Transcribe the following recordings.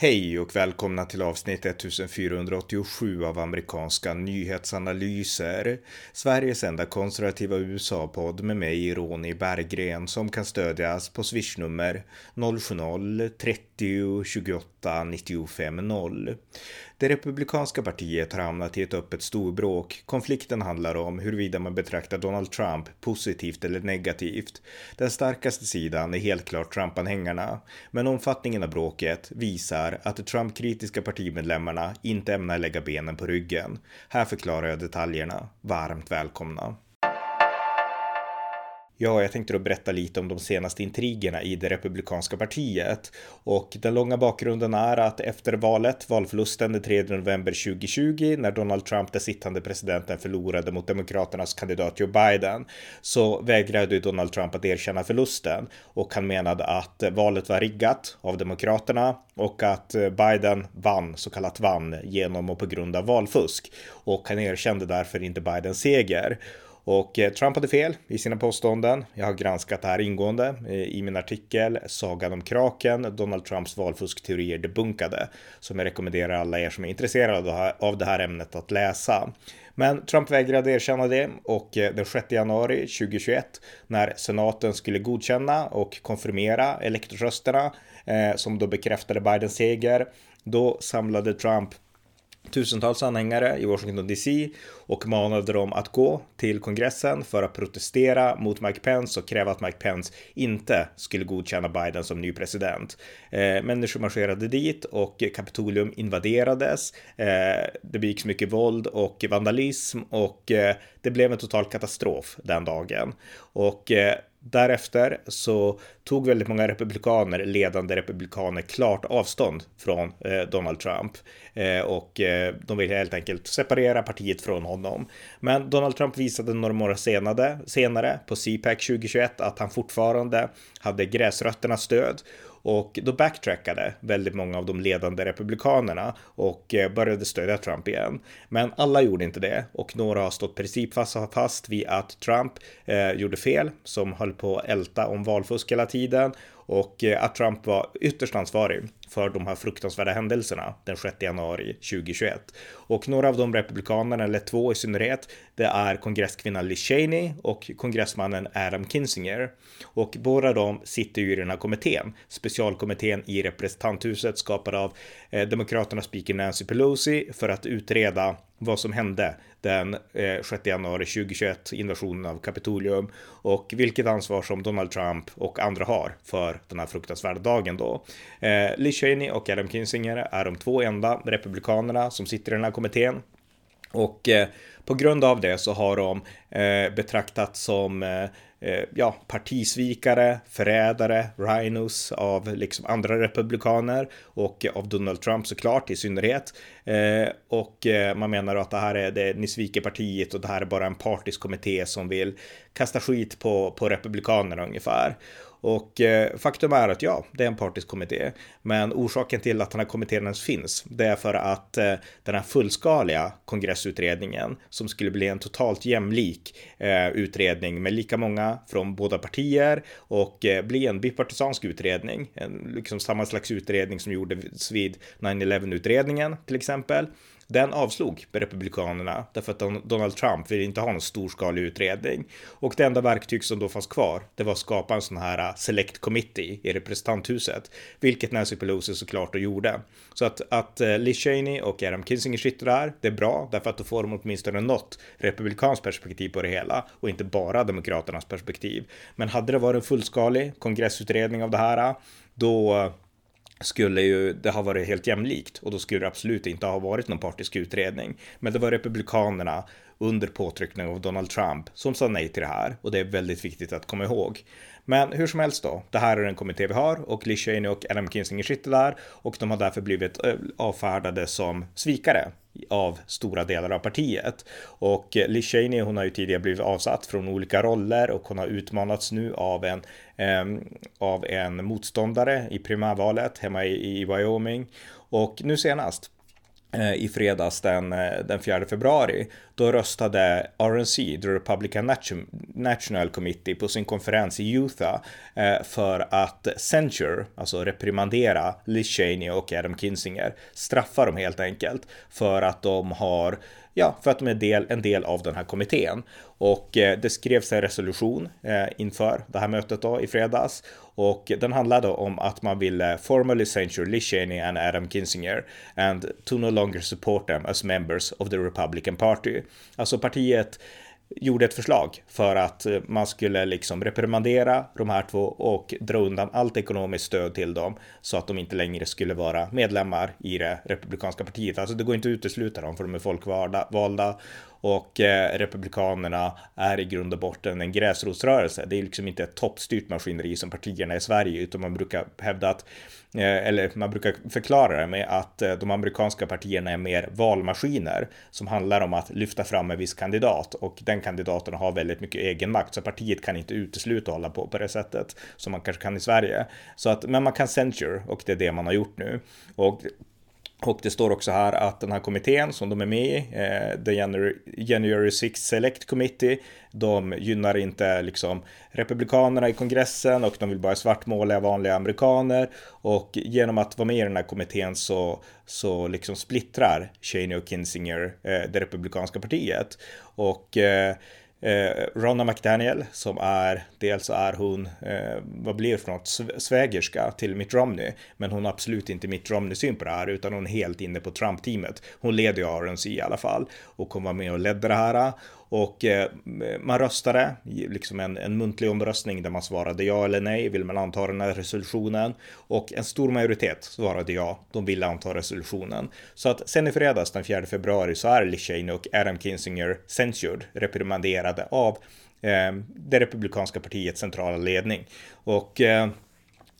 Hej och välkomna till avsnitt 1487 av amerikanska nyhetsanalyser. Sveriges enda konservativa USA-podd med mig, Ronny Berggren, som kan stödjas på swishnummer 070-30 28 95 0. Det republikanska partiet har hamnat i ett öppet storbråk. Konflikten handlar om huruvida man betraktar Donald Trump positivt eller negativt. Den starkaste sidan är helt klart Trump-anhängarna, men omfattningen av bråket visar att de Trump-kritiska partimedlemmarna inte ämnar lägga benen på ryggen. Här förklarar jag detaljerna. Varmt välkomna! Ja, jag tänkte då berätta lite om de senaste intrigerna i det republikanska partiet. Och den långa bakgrunden är att efter valet, valförlusten den 3 november 2020, när Donald Trump, den sittande presidenten, förlorade mot demokraternas kandidat Joe Biden, så vägrade Donald Trump att erkänna förlusten och han menade att valet var riggat av demokraterna och att Biden vann, så kallat vann, genom och på grund av valfusk. Och han erkände därför inte Bidens seger. Och eh, Trump hade fel i sina påståenden. Jag har granskat det här ingående eh, i min artikel Sagan om kraken, Donald Trumps valfuskteorier debunkade, som jag rekommenderar alla er som är intresserade av det här ämnet att läsa. Men Trump vägrade erkänna det och eh, den 6 januari 2021 när senaten skulle godkänna och konfirmera elektorsrösterna eh, som då bekräftade Bidens seger, då samlade Trump tusentals anhängare i Washington DC och manade dem att gå till kongressen för att protestera mot Mike Pence och kräva att Mike Pence inte skulle godkänna Biden som ny president. Eh, människor marscherade dit och Kapitolium invaderades. Eh, det begicks mycket våld och vandalism och eh, det blev en total katastrof den dagen. Och eh, Därefter så tog väldigt många republikaner, ledande republikaner, klart avstånd från eh, Donald Trump eh, och eh, de ville helt enkelt separera partiet från honom. Men Donald Trump visade några månader senare, senare på CPAC 2021 att han fortfarande hade gräsrötternas stöd och då backtrackade väldigt många av de ledande republikanerna och eh, började stödja Trump igen. Men alla gjorde inte det och några har stått principfast fast vid att Trump eh, gjorde fel som höll på att älta om valfusk hela tiden och eh, att Trump var ytterst ansvarig för de här fruktansvärda händelserna den 6 januari 2021. Och några av de republikanerna, eller två i synnerhet, det är kongresskvinnan Liz Cheney och kongressmannen Adam Kinzinger. Och båda de sitter ju i den här kommittén, specialkommittén i representanthuset skapad av eh, demokraternas speaker Nancy Pelosi för att utreda vad som hände den eh, 6 januari 2021, invasionen av Kapitolium och vilket ansvar som Donald Trump och andra har för den här fruktansvärda dagen då. Eh, Liz Cheney och Adam Kinzinger är de två enda republikanerna som sitter i den här kommittén och eh, på grund av det så har de eh, betraktats som eh, eh, ja, partisvikare, förrädare, rhinos av liksom andra republikaner och av Donald Trump såklart i synnerhet. Eh, och eh, man menar att det här är det, ni sviker partiet och det här är bara en partisk kommitté som vill kasta skit på, på republikanerna ungefär. Och eh, faktum är att ja, det är en partisk kommitté. Men orsaken till att den här kommittén ens finns, det är för att eh, den här fullskaliga kongressutredningen som skulle bli en totalt jämlik eh, utredning med lika många från båda partier och eh, bli en bipartisansk utredning, en, liksom samma slags utredning som gjordes vid 9-11 utredningen till exempel. Den avslog Republikanerna därför att Donald Trump vill inte ha någon storskalig utredning. Och det enda verktyg som då fanns kvar, det var att skapa en sån här äh, select committee i representanthuset, vilket Nancy Pelosi såklart då gjorde. Så att, att äh, Liz Cheney och Adam Kinzinger sitter där, det är bra därför att då får de åtminstone något republikanskt perspektiv på det hela och inte bara demokraternas perspektiv. Men hade det varit en fullskalig kongressutredning av det här, då skulle ju det ha varit helt jämlikt och då skulle det absolut inte ha varit någon partisk utredning. Men det var republikanerna under påtryckning av Donald Trump som sa nej till det här och det är väldigt viktigt att komma ihåg. Men hur som helst då, det här är den kommitté vi har och Lee Cheney och Adam Kinzinger sitter där och de har därför blivit eh, avfärdade som svikare av stora delar av partiet. Och eh, Liz Cheney, hon har ju tidigare blivit avsatt från olika roller och hon har utmanats nu av en, eh, av en motståndare i primärvalet hemma i, i Wyoming. Och nu senast Eh, i fredags den, eh, den 4 februari. Då röstade RNC, The Republican National Committee, på sin konferens i Utah eh, för att censure, alltså reprimandera Liz Cheney och Adam Kinzinger, straffa dem helt enkelt för att de har Ja, för att de är del, en del av den här kommittén. Och eh, det skrevs en resolution eh, inför det här mötet då i fredags. Och den handlade om att man ville formally censure Liz Cheney and Adam Kinzinger and to no longer support them as members of the Republican Party. Alltså partiet gjorde ett förslag för att eh, man skulle liksom reprimandera de här två och dra undan allt ekonomiskt stöd till dem så att de inte längre skulle vara medlemmar i det republikanska partiet. Alltså det går inte att utesluta dem för de är folkvalda och eh, Republikanerna är i grund och botten en gräsrotsrörelse. Det är liksom inte ett toppstyrt maskineri som partierna i Sverige, utan man brukar hävda att eh, eller man brukar förklara det med att eh, de amerikanska partierna är mer valmaskiner som handlar om att lyfta fram en viss kandidat och den kandidaten har väldigt mycket egen makt så partiet kan inte utesluta att hålla på på det sättet som man kanske kan i Sverige. Så att, men man kan censure och det är det man har gjort nu. Och och det står också här att den här kommittén som de är med i, eh, The January, January 6 Select Committee, de gynnar inte liksom republikanerna i kongressen och de vill bara svartmåla vanliga amerikaner. Och genom att vara med i den här kommittén så, så liksom splittrar Cheney och Kinzinger eh, det republikanska partiet. Och eh, Eh, Ronna McDaniel som är, dels är hon, eh, vad blir det för något, svägerska till Mitt Romney. Men hon har absolut inte Mitt Romney-syn på det här utan hon är helt inne på Trump-teamet. Hon leder ju RNC i alla fall och hon var med och ledde det här. Och eh, man röstade, liksom en, en muntlig omröstning där man svarade ja eller nej, vill man anta den här resolutionen? Och en stor majoritet svarade ja, de ville anta resolutionen. Så att sen i fredags den 4 februari så är Lishane och Adam Kinzinger censured, reprimanderade av eh, det republikanska partiets centrala ledning. Och eh,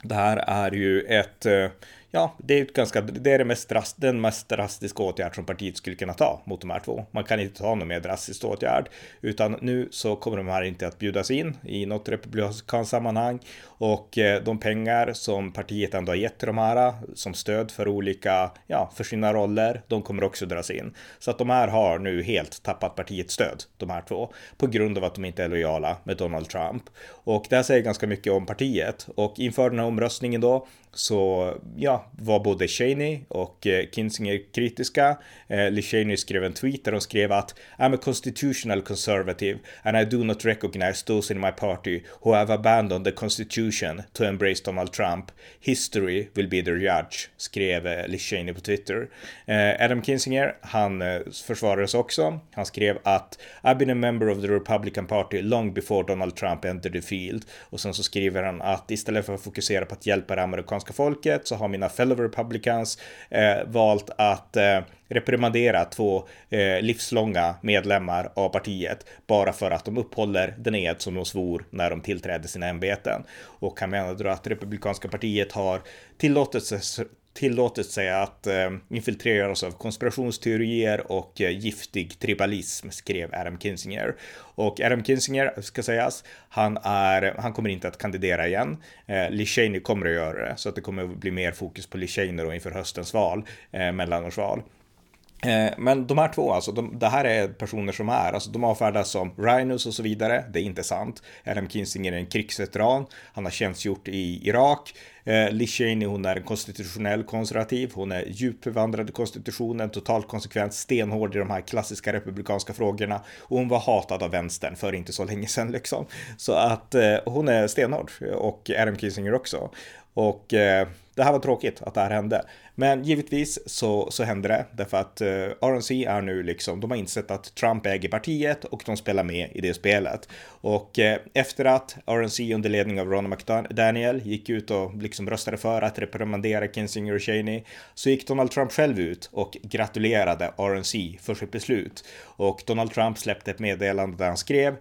det här är ju ett eh, ja, det är, ganska, det är det mest drast, den mest drastiska åtgärd som partiet skulle kunna ta mot de här två. Man kan inte ta någon mer drastisk åtgärd, utan nu så kommer de här inte att bjudas in i något republikanskt sammanhang och eh, de pengar som partiet ändå har gett till de här som stöd för olika, ja, för sina roller, de kommer också dras in. Så att de här har nu helt tappat partiets stöd, de här två, på grund av att de inte är lojala med Donald Trump. Och det här säger ganska mycket om partiet och inför den här omröstningen då så ja, var både Cheney och eh, Kinsinger Kinzinger kritiska. Eh, Liz Cheney skrev en tweet där hon skrev att I'm a constitutional conservative and I do not recognize those in my party who have abandoned the constitution to embrace Donald Trump. History will be their judge, skrev eh, Liz Cheney på Twitter. Adam Kinzinger, han försvarades också. Han skrev att I've been a member of the Republican Party long before Donald Trump entered the field. Och sen så skriver han att istället för att fokusera på att hjälpa det amerikanska folket så har mina fellow republicans eh, valt att eh, reprimandera två eh, livslånga medlemmar av partiet bara för att de upphåller den ed som de svor när de tillträdde sina ämbeten. Och han menade att republikanska partiet har tillåtit sig, tillåtit sig att eh, infiltreras av konspirationsteorier och eh, giftig tribalism, skrev Adam Kinzinger. Och Adam Kinzinger, ska sägas, han, är, han kommer inte att kandidera igen. Eh, Lee Cheney kommer att göra det, så att det kommer att bli mer fokus på Lee Cheney då inför höstens val, eh, mellanårsval. Eh, men de här två, alltså, de, det här är personer som är, alltså de avfärdas som rhinos och så vidare. Det är inte sant. Adam Kinzinger är en krigsveteran. Han har tjänstgjort i Irak. Eh, Liz Cheney, hon är en konstitutionell konservativ. Hon är djupt bevandrad i konstitutionen, totalt konsekvent, stenhård i de här klassiska republikanska frågorna. Och hon var hatad av vänstern för inte så länge sedan liksom. Så att eh, hon är stenhård och Adam Kinzinger också. Och eh, det här var tråkigt att det här hände. Men givetvis så, så hände det därför att eh, RNC är nu liksom, de har insett att Trump äger partiet och de spelar med i det spelet. Och eh, efter att RNC under ledning av Ron McDaniel gick ut och liksom röstade för att reprimandera Kinsinger och Cheney så gick Donald Trump själv ut och gratulerade RNC för sitt beslut. Och Donald Trump släppte ett meddelande där han skrev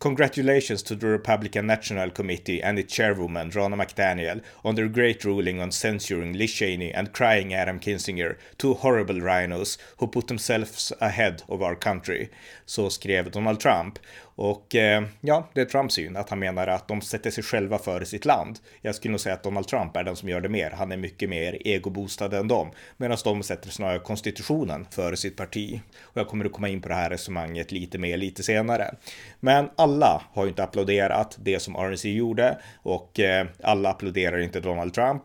Congratulations to the Republican National Committee and its chairwoman, Ronna McDaniel, on their great ruling on censuring Liz Cheney and crying Adam Kinzinger, two horrible rhinos who put themselves ahead of our country. Så skrev Donald Trump. Och eh, ja, det är Trumps syn att han menar att de sätter sig själva före sitt land. Jag skulle nog säga att Donald Trump är den som gör det mer. Han är mycket mer egoboostad än dem, medan de sätter snarare konstitutionen före sitt parti. Och jag kommer att komma in på det här resonemanget lite mer lite senare. Men alla har ju inte applåderat det som RNC gjorde och eh, alla applåderar inte Donald Trump.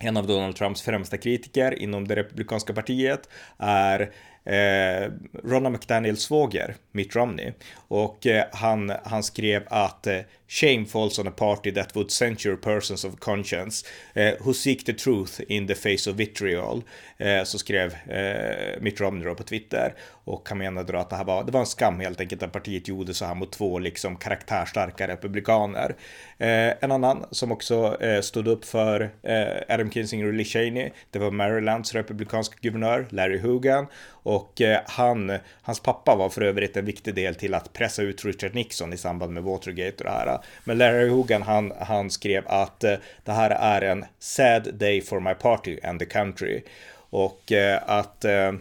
En av Donald Trumps främsta kritiker inom det republikanska partiet är eh, Ronna McDaniels svåger, Mitt Romney. Och eh, han, han skrev att eh, shame falls on a party that would censure persons of conscience eh, who seek the truth in the face of vitriol. Eh, så skrev eh, Mitt Romney då på Twitter. Och han menade då att det här var, det var en skam helt enkelt att partiet gjorde så här mot två liksom karaktärstarka republikaner. Eh, en annan som också eh, stod upp för eh, Adam Kinzinger och Lee Cheney, det var Marylands republikanska guvernör Larry Hogan. Och eh, han, hans pappa var för övrigt en viktig del till att pressa ut Richard Nixon i samband med Watergate och det här. Men Larry Hogan, han, han skrev att eh, det här är en sad day for my party and the country. Och eh, att eh,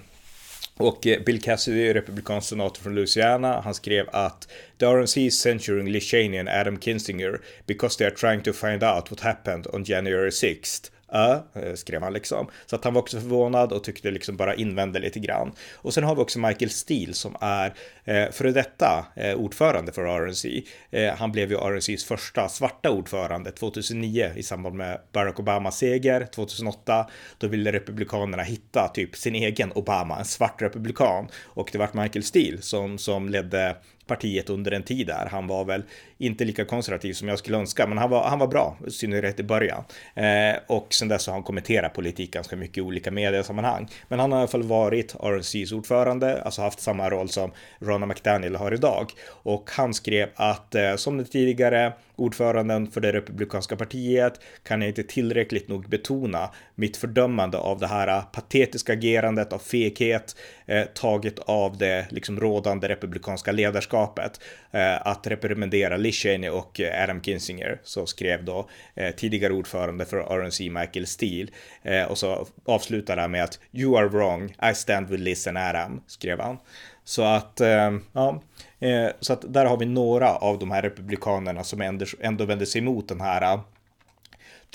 och Bill Cassidy, republikansk senator från Louisiana, han skrev att The RNC is censuring Lee Cheney and Adam Kinzinger because they are trying to find out what happened on January 6th. Ö, eh, skrev han liksom. Så att han var också förvånad och tyckte liksom bara invände lite grann. Och sen har vi också Michael Steele som är eh, före detta eh, ordförande för RNC. Eh, han blev ju RNCs första svarta ordförande 2009 i samband med Barack Obamas seger 2008. Då ville republikanerna hitta typ sin egen Obama, en svart republikan. Och det var Michael Steele som, som ledde partiet under en tid där. Han var väl inte lika konservativ som jag skulle önska, men han var, han var bra, i synnerhet i början. Eh, och sen dess har han kommenterat politik ganska mycket i olika mediesammanhang. Men han har i alla fall varit RNCs ordförande, alltså haft samma roll som Ronna McDaniel har idag. Och han skrev att eh, som den tidigare ordföranden för det republikanska partiet kan jag inte tillräckligt nog betona mitt fördömande av det här patetiska agerandet av feghet eh, taget av det liksom rådande republikanska ledarskapet eh, att reprimendera Liz Cheney och eh, Adam Kinzinger så skrev då eh, tidigare ordförande för RNC Michael Steele eh, och så avslutar han med att You are wrong, I stand with Liz and Adam skrev han. Så att, ja, så att där har vi några av de här republikanerna som ändå vänder sig emot den här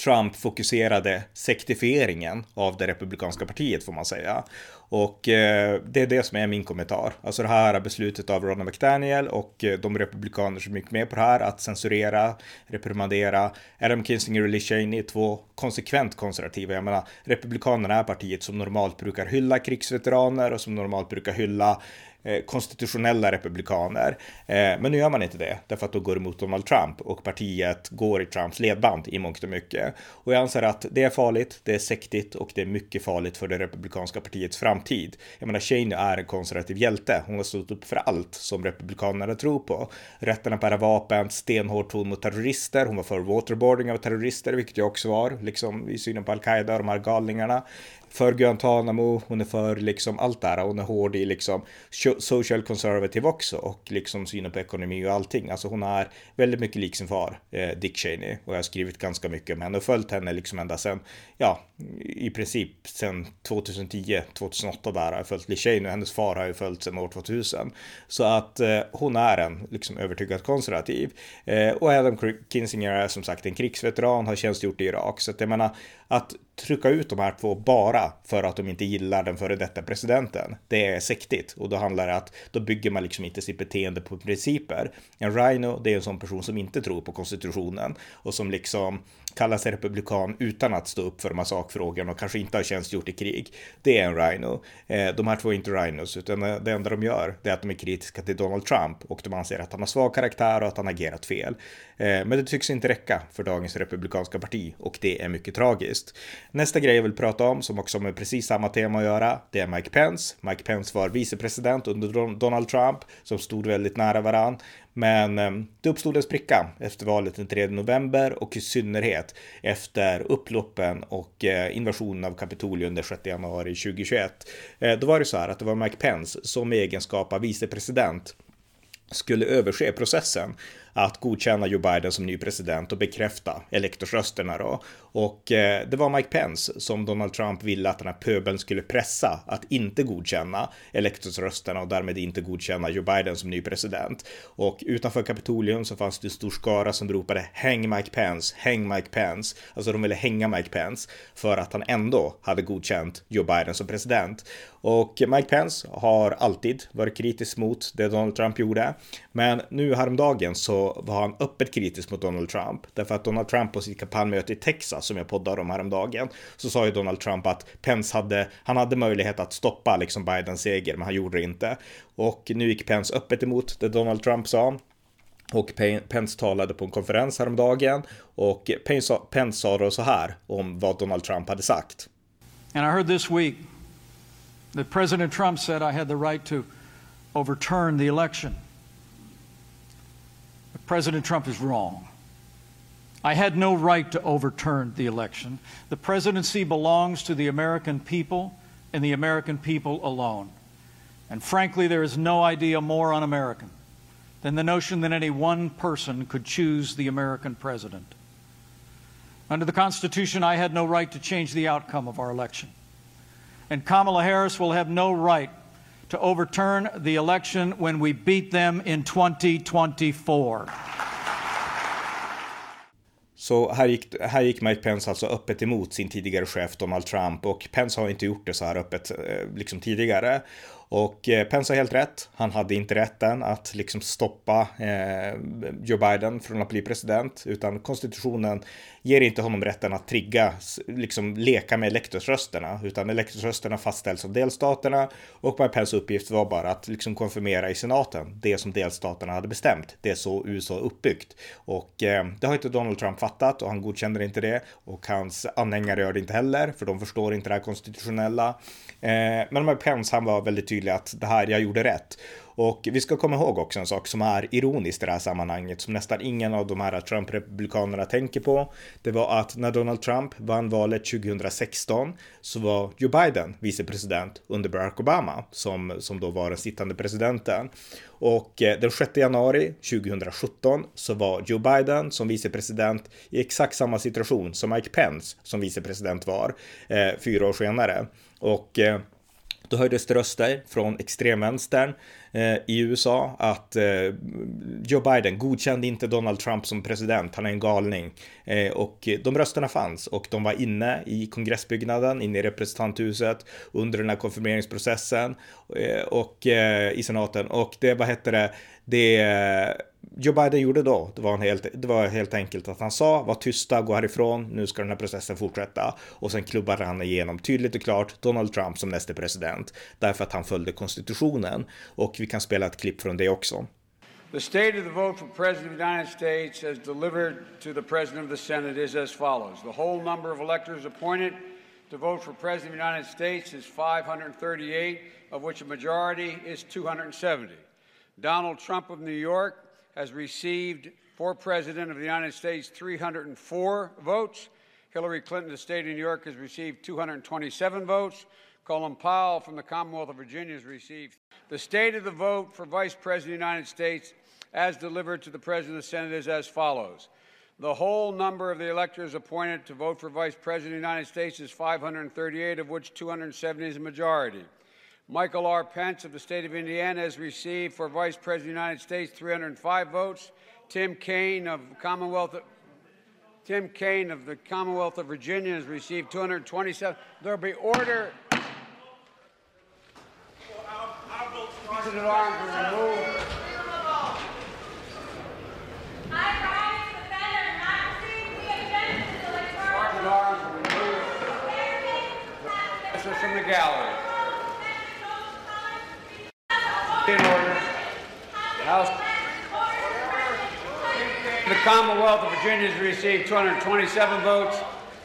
Trump-fokuserade sektifieringen av det republikanska partiet får man säga. Och eh, det är det som är min kommentar. Alltså det här beslutet av Ronald McDaniel och eh, de republikaner som gick med på det här att censurera, reprimandera Adam Kinzinger och Liz Cheney, två konsekvent konservativa. Jag menar, republikanerna är partiet som normalt brukar hylla krigsveteraner och som normalt brukar hylla Eh, konstitutionella republikaner. Eh, men nu gör man inte det, därför att då går det emot Donald Trump och partiet går i Trumps ledband i mångt och mycket. Och jag anser att det är farligt, det är sektigt och det är mycket farligt för det republikanska partiets framtid. Jag menar, Cheney är en konservativ hjälte. Hon har stått upp för allt som republikanerna tror på. Rätten att bära vapen, stenhård ton mot terrorister. Hon var för waterboarding av terrorister, vilket jag också var, liksom i synen på al-Qaida och de här galningarna för Guantanamo, hon är för liksom allt det här. Hon är hård i liksom social conservative också och liksom synen på ekonomi och allting. Alltså hon är väldigt mycket lik sin far, eh, Dick Cheney. Och jag har skrivit ganska mycket om henne och följt henne liksom ända sedan, ja, i princip sedan 2010, 2008 där har jag följt Lee Cheney och hennes far har jag följt sedan år 2000. Så att eh, hon är en liksom övertygad konservativ. Eh, och Adam Kinzinger är som sagt en krigsveteran, har tjänstgjort i Irak. Så att jag menar, att trycka ut de här två bara för att de inte gillar den före detta presidenten. Det är sektigt och då handlar det att då bygger man liksom inte sitt beteende på principer. En Rhino, det är en sån person som inte tror på konstitutionen och som liksom kalla sig republikan utan att stå upp för de här sakfrågorna och kanske inte har tjänstgjort i krig. Det är en Rhino. Eh, de här två är inte Rhinos, utan eh, det enda de gör det är att de är kritiska till Donald Trump och de anser att han har svag karaktär och att han agerat fel. Eh, men det tycks inte räcka för dagens republikanska parti och det är mycket tragiskt. Nästa grej jag vill prata om, som också har med precis samma tema att göra, det är Mike Pence. Mike Pence var vicepresident under Donald Trump, som stod väldigt nära varann. Men eh, det uppstod en spricka efter valet den 3 november och i synnerhet efter upploppen och eh, invasionen av Kapitolium den 6 januari 2021. Eh, då var det så här att det var Mike Pence som i egenskap av vicepresident skulle överse processen att godkänna Joe Biden som ny president och bekräfta elektorsrösterna då. Och eh, det var Mike Pence som Donald Trump ville att den här pöbeln skulle pressa att inte godkänna elektorsrösterna och därmed inte godkänna Joe Biden som ny president. Och utanför Kapitolium så fanns det en stor skara som ropade häng Mike Pence, häng Mike Pence. Alltså de ville hänga Mike Pence för att han ändå hade godkänt Joe Biden som president. Och Mike Pence har alltid varit kritisk mot det Donald Trump gjorde. Men nu häromdagen så var han öppet kritisk mot Donald Trump. Därför att Donald Trump på sitt kampanjmöte i Texas som jag poddade om häromdagen så sa ju Donald Trump att Pence hade, han hade möjlighet att stoppa liksom Bidens seger, men han gjorde det inte. Och nu gick Pence öppet emot det Donald Trump sa. Och Pence talade på en konferens häromdagen och Pence, Pence sa då så här om vad Donald Trump hade sagt. And I heard this week that President Trump said I had the right to overturn the election. President Trump is wrong. I had no right to overturn the election. The presidency belongs to the American people and the American people alone. And frankly, there is no idea more un American than the notion that any one person could choose the American president. Under the Constitution, I had no right to change the outcome of our election. And Kamala Harris will have no right to overturn the election when we beat them in 2024. Så här gick, här gick Mike Pence alltså öppet emot sin tidigare chef Donald Trump och Pence har inte gjort det så här öppet eh, liksom tidigare. Och eh, Pence har helt rätt. Han hade inte rätten att liksom stoppa eh, Joe Biden från att bli president, utan konstitutionen ger inte honom rätten att trigga, liksom leka med elektorsrösterna, utan elektorsrösterna fastställs av delstaterna och Mike Pence uppgift var bara att liksom konfirmera i senaten det som delstaterna hade bestämt. Det är så USA är uppbyggt och eh, det har inte Donald Trump fattat och han godkänner inte det och hans anhängare gör det inte heller, för de förstår inte det här konstitutionella. Eh, men Mike Pence, han var väldigt tydlig att det här, jag gjorde rätt. Och vi ska komma ihåg också en sak som är ironiskt i det här sammanhanget, som nästan ingen av de här Trump-republikanerna tänker på. Det var att när Donald Trump vann valet 2016 så var Joe Biden vicepresident under Barack Obama, som, som då var den sittande presidenten. Och eh, den 6 januari 2017 så var Joe Biden som vicepresident i exakt samma situation som Mike Pence som vicepresident var eh, fyra år senare. Och eh, då höjdes det röster från extremvänstern eh, i USA att eh, Joe Biden godkände inte Donald Trump som president, han är en galning. Eh, och de rösterna fanns och de var inne i kongressbyggnaden, inne i representanthuset under den här konfirmeringsprocessen eh, och eh, i senaten. Och det, vad hette det, det Joe Biden gjorde då, det var, helt, det var helt enkelt att han sa var tysta, gå härifrån, nu ska den här processen fortsätta. Och sen klubbade han igenom tydligt och klart Donald Trump som nästa president. Därför att han följde konstitutionen. Och vi kan spela ett klipp från det också. The state of the vote for President of the United States as delivered to the President of the Senate is as follows. The whole number of electors appointed to vote for President of the United States is 538, of which a majority is 270. Donald Trump of New York has received for President of the United States 304 votes. Hillary Clinton, the state of New York, has received 227 votes. Colin Powell from the Commonwealth of Virginia has received. The state of the vote for Vice President of the United States, as delivered to the President of the Senate, is as follows. The whole number of the electors appointed to vote for Vice President of the United States is 538, of which 270 is a majority. Michael R. Pence of the state of Indiana has received for Vice President of the United States 305 votes. Tim Kaine of Commonwealth of, Tim Kaine of the Commonwealth of Virginia has received 227. There'll be order. President arms removed. Sergeant arms are removed. This is from the gallery. In order. The House. The Commonwealth of Virginia has received 227 votes.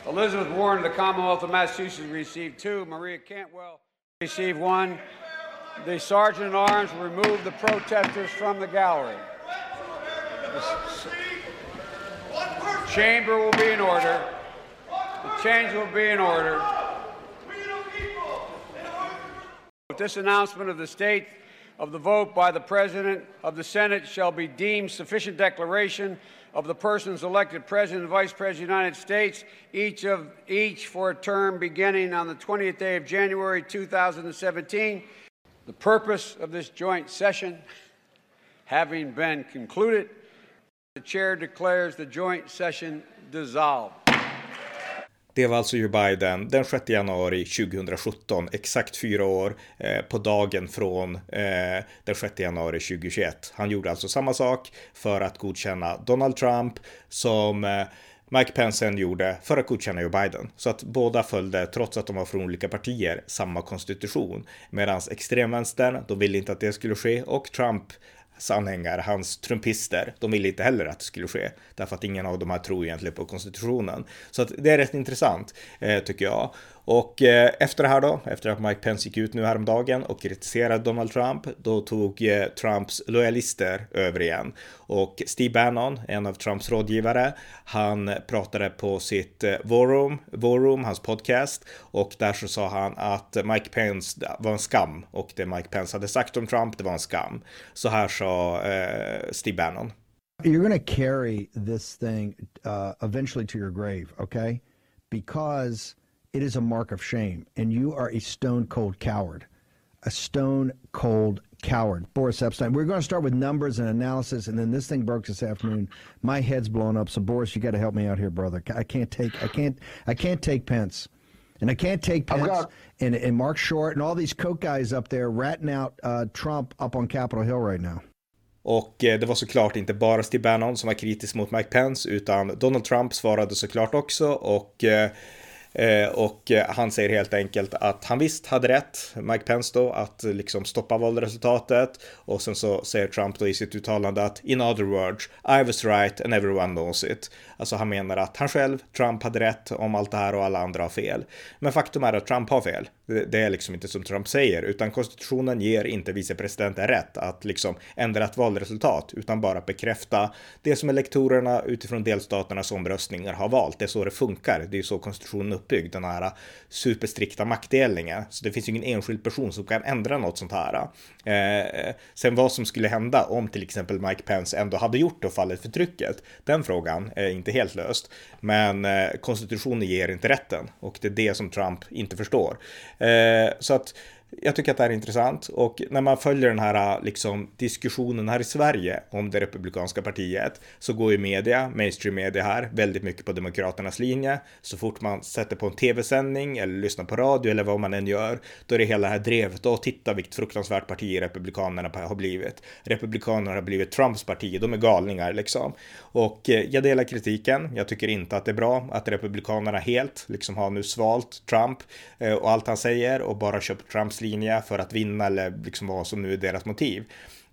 Elizabeth Warren of the Commonwealth of Massachusetts received two. Maria Cantwell received one. The sergeant at arms will remove the protesters from the gallery. The chamber will be in order. The change will be in order. With this announcement of the state of the vote by the President of the Senate shall be deemed sufficient declaration of the persons elected President and Vice President of the United States, each of each for a term beginning on the 20th day of January 2017. The purpose of this joint session having been concluded, the chair declares the joint session dissolved. Det var alltså Joe Biden den 6 januari 2017, exakt fyra år eh, på dagen från eh, den 6 januari 2021. Han gjorde alltså samma sak för att godkänna Donald Trump som eh, Mike Pence sen gjorde för att godkänna Joe Biden. Så att båda följde, trots att de var från olika partier, samma konstitution. Medan extremvänstern, de ville inte att det skulle ske och Trump anhängare, hans trumpister, de ville inte heller att det skulle ske. Därför att ingen av de här tror egentligen på konstitutionen. Så att det är rätt intressant, eh, tycker jag. Och eh, efter det här då, efter att Mike Pence gick ut nu häromdagen och kritiserade Donald Trump, då tog eh, Trumps lojalister över igen. Och Steve Bannon, en av Trumps rådgivare, han pratade på sitt eh, War Room, War Room, hans podcast, och där så sa han att Mike Pence var en skam och det Mike Pence hade sagt om Trump, det var en skam. Så här sa eh, Steve Bannon. You're going to carry this thing uh, eventually to your grave, okay? Because it is a mark of shame. And you are a stone cold coward. A stone cold coward. Boris Epstein. We're going to start with numbers and analysis, and then this thing broke this afternoon. My head's blown up. So Boris, you got to help me out here, brother. I can't take. I can't. I can't take Pence. And I can't take Pence got- and, and Mark Short and all these coke guys up there ratting out uh, Trump up on Capitol Hill right now. Och eh, det var såklart inte bara Steve Bannon som var kritisk mot Mike Pence, utan Donald Trump svarade såklart också och eh, Eh, Eh, och eh, han säger helt enkelt att han visst hade rätt, Mike Pence då, att eh, liksom stoppa valresultatet. Och sen så säger Trump då i sitt uttalande att in other words, I was right and everyone knows it. Alltså han menar att han själv, Trump, hade rätt om allt det här och alla andra har fel. Men faktum är att Trump har fel. Det är liksom inte som Trump säger, utan konstitutionen ger inte vicepresidenten rätt att liksom ändra ett valresultat, utan bara bekräfta det som elektorerna utifrån delstaternas omröstningar har valt. Det är så det funkar. Det är så konstitutionen är uppbyggd, den här superstrikta maktdelningen. Så det finns ju ingen enskild person som kan ändra något sånt här. Eh, sen vad som skulle hända om till exempel Mike Pence ändå hade gjort det och fallit för trycket, den frågan är inte helt löst. Men eh, konstitutionen ger inte rätten och det är det som Trump inte förstår. Eh, så att jag tycker att det här är intressant och när man följer den här liksom, diskussionen här i Sverige om det republikanska partiet så går ju media, mainstream media här, väldigt mycket på demokraternas linje. Så fort man sätter på en tv-sändning eller lyssnar på radio eller vad man än gör, då är det hela det här drevet. Och titta vilket fruktansvärt parti republikanerna har blivit. Republikanerna har blivit Trumps parti, de är galningar liksom. Och eh, jag delar kritiken. Jag tycker inte att det är bra att republikanerna helt liksom har nu svalt Trump eh, och allt han säger och bara köpt Trumps linje för att vinna eller liksom vad som nu är deras motiv.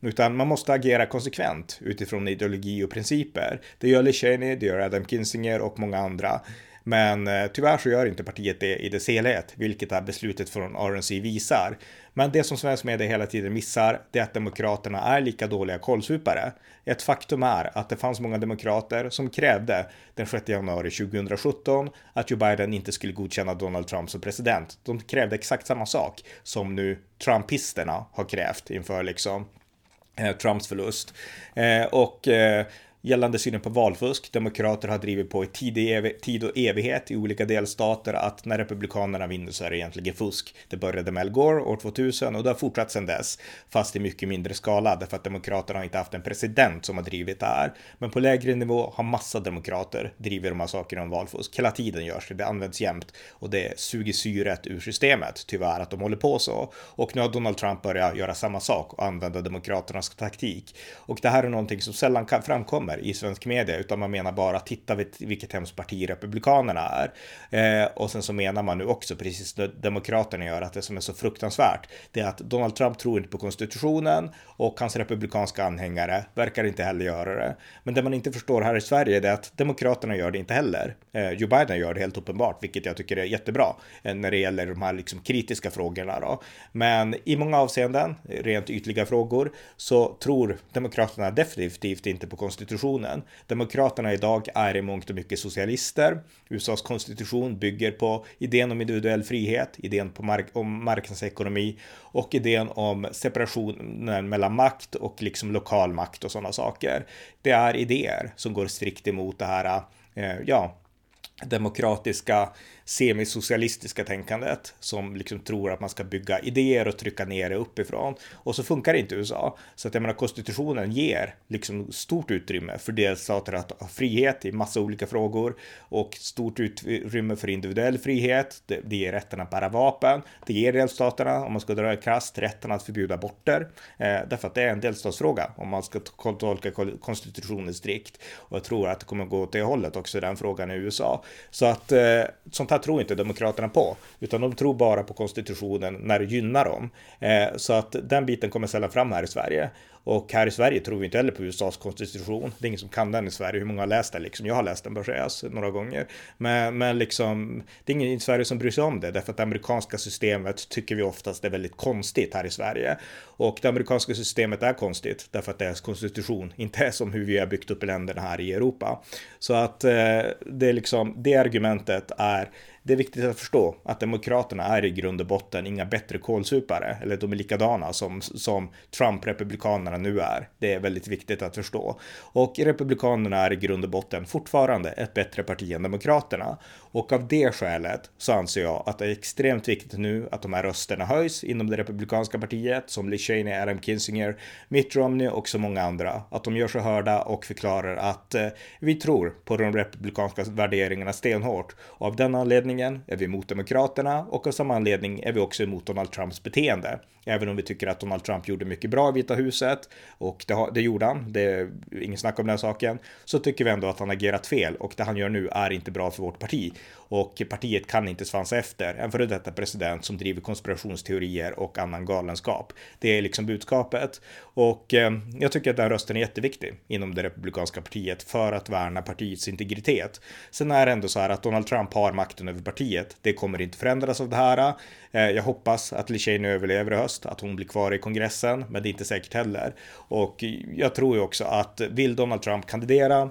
Utan man måste agera konsekvent utifrån ideologi och principer. Det gör Lee Cheney, det gör Adam Kinzinger och många andra. Men eh, tyvärr så gör inte partiet det i dess helhet, vilket det här beslutet från RNC visar. Men det som svensk media hela tiden missar, det är att demokraterna är lika dåliga kålsupare. Ett faktum är att det fanns många demokrater som krävde den 6 januari 2017 att Joe Biden inte skulle godkänna Donald Trump som president. De krävde exakt samma sak som nu Trumpisterna har krävt inför liksom eh, Trumps förlust. Eh, och eh, gällande synen på valfusk. Demokrater har drivit på i tid, tid och evighet i olika delstater att när republikanerna vinner så är det egentligen fusk. Det började med Al Gore år 2000 och det har fortsatt sedan dess, fast i mycket mindre skala därför att demokraterna har inte haft en president som har drivit det här. Men på lägre nivå har massa demokrater drivit de här sakerna om valfusk. Hela tiden görs det, det används jämt och det suger syret ur systemet. Tyvärr att de håller på så. Och nu har Donald Trump börjat göra samma sak och använda demokraternas taktik. Och det här är någonting som sällan framkommer kommer i svensk media, utan man menar bara titta vilket hemskt parti Republikanerna är. Eh, och sen så menar man nu också, precis som Demokraterna gör, att det som är så fruktansvärt, det är att Donald Trump tror inte på konstitutionen och hans republikanska anhängare verkar inte heller göra det. Men det man inte förstår här i Sverige är att Demokraterna gör det inte heller. Eh, Joe Biden gör det helt uppenbart, vilket jag tycker är jättebra eh, när det gäller de här liksom kritiska frågorna då. Men i många avseenden, rent ytliga frågor, så tror Demokraterna definitivt inte på konstitutionen konstitutionen. Demokraterna idag är i mångt och mycket socialister. USAs konstitution bygger på idén om individuell frihet, idén på mark om marknadsekonomi och idén om separationen mellan makt och liksom lokal makt och sådana saker. Det är idéer som går strikt emot det här, eh, ja, demokratiska semisocialistiska tänkandet som liksom tror att man ska bygga idéer och trycka ner det uppifrån. Och så funkar det inte i USA. Så att jag menar konstitutionen ger liksom stort utrymme för delstater att ha frihet i massa olika frågor och stort utrymme för individuell frihet. Det, det ger rätten att bära vapen. Det ger delstaterna, om man ska dra i krast, rätten att förbjuda aborter. Eh, därför att det är en delstatsfråga om man ska tolka konstitutionen strikt. Och jag tror att det kommer gå åt det hållet också den frågan i USA. Så att eh, sånt här tror inte Demokraterna på, utan de tror bara på konstitutionen när det gynnar dem. Eh, så att den biten kommer sällan fram här i Sverige. Och här i Sverige tror vi inte heller på USAs konstitution. Det är ingen som kan den i Sverige. Hur många har läst den liksom? Jag har läst den bör sägas några gånger. Men, men liksom, det är ingen i Sverige som bryr sig om det. Därför att det amerikanska systemet tycker vi oftast är väldigt konstigt här i Sverige. Och det amerikanska systemet är konstigt därför att deras konstitution inte är som hur vi har byggt upp länderna här i Europa. Så att eh, det är liksom, det argumentet är det är viktigt att förstå att Demokraterna är i grund och botten inga bättre kålsupare, eller de är likadana som, som Trump-republikanerna nu är. Det är väldigt viktigt att förstå. Och Republikanerna är i grund och botten fortfarande ett bättre parti än Demokraterna. Och av det skälet så anser jag att det är extremt viktigt nu att de här rösterna höjs inom det republikanska partiet, som Liz Cheney, Adam Kinzinger, Mitt Romney och så många andra. Att de gör sig hörda och förklarar att eh, vi tror på de republikanska värderingarna stenhårt. Och av den anledningen är vi emot Demokraterna och av samma anledning är vi också emot Donald Trumps beteende. Även om vi tycker att Donald Trump gjorde mycket bra i Vita huset och det, det gjorde han, det är ingen snack om den saken, så tycker vi ändå att han agerat fel och det han gör nu är inte bra för vårt parti. Och partiet kan inte svansa efter en före detta president som driver konspirationsteorier och annan galenskap. Det är liksom budskapet. Och eh, jag tycker att den rösten är jätteviktig inom det republikanska partiet för att värna partiets integritet. Sen är det ändå så här att Donald Trump har makten över partiet. Det kommer inte förändras av det här. Eh, jag hoppas att Liz överlever i höst, att hon blir kvar i kongressen, men det är inte säkert heller. Och jag tror ju också att vill Donald Trump kandidera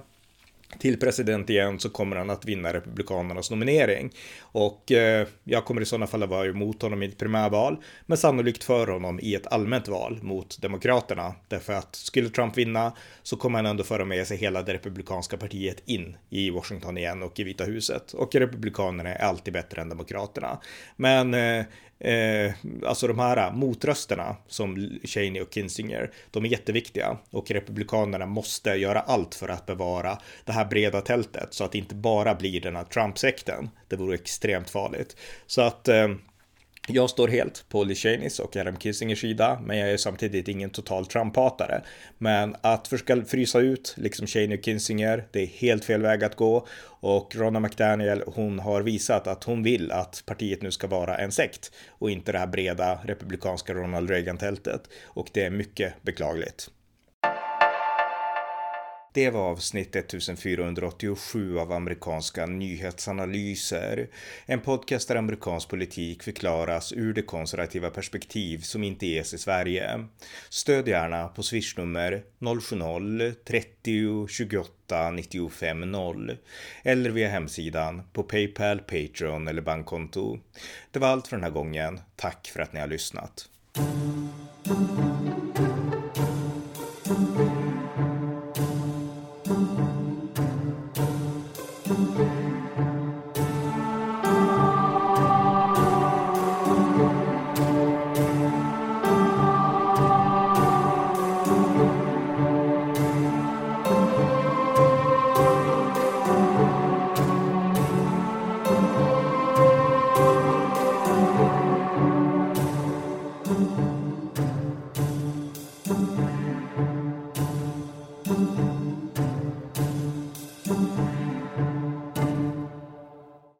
till president igen så kommer han att vinna Republikanernas nominering. Och eh, jag kommer i sådana fall att vara emot honom i ett primärval, men sannolikt för honom i ett allmänt val mot Demokraterna. Därför att skulle Trump vinna så kommer han ändå föra med sig hela det republikanska partiet in i Washington igen och i Vita huset. Och Republikanerna är alltid bättre än Demokraterna. Men eh, Eh, alltså de här motrösterna som Cheney och Kinzinger, de är jätteviktiga och republikanerna måste göra allt för att bevara det här breda tältet så att det inte bara blir den här Trump-sekten. Det vore extremt farligt. Så att eh, jag står helt på Lishanis Cheneys och Adam Kissingers sida, men jag är samtidigt ingen total Trump-hatare. Men att försöka frysa ut liksom Cheney och Kissinger, det är helt fel väg att gå. Och Ronna McDaniel, hon har visat att hon vill att partiet nu ska vara en sekt och inte det här breda republikanska Ronald Reagan-tältet. Och det är mycket beklagligt. Det var avsnitt 1487 av amerikanska nyhetsanalyser. En podcast där amerikansk politik förklaras ur det konservativa perspektiv som inte ges i Sverige. Stöd gärna på swishnummer 070-30 28 95 0 eller via hemsidan på Paypal, Patreon eller bankkonto. Det var allt för den här gången. Tack för att ni har lyssnat.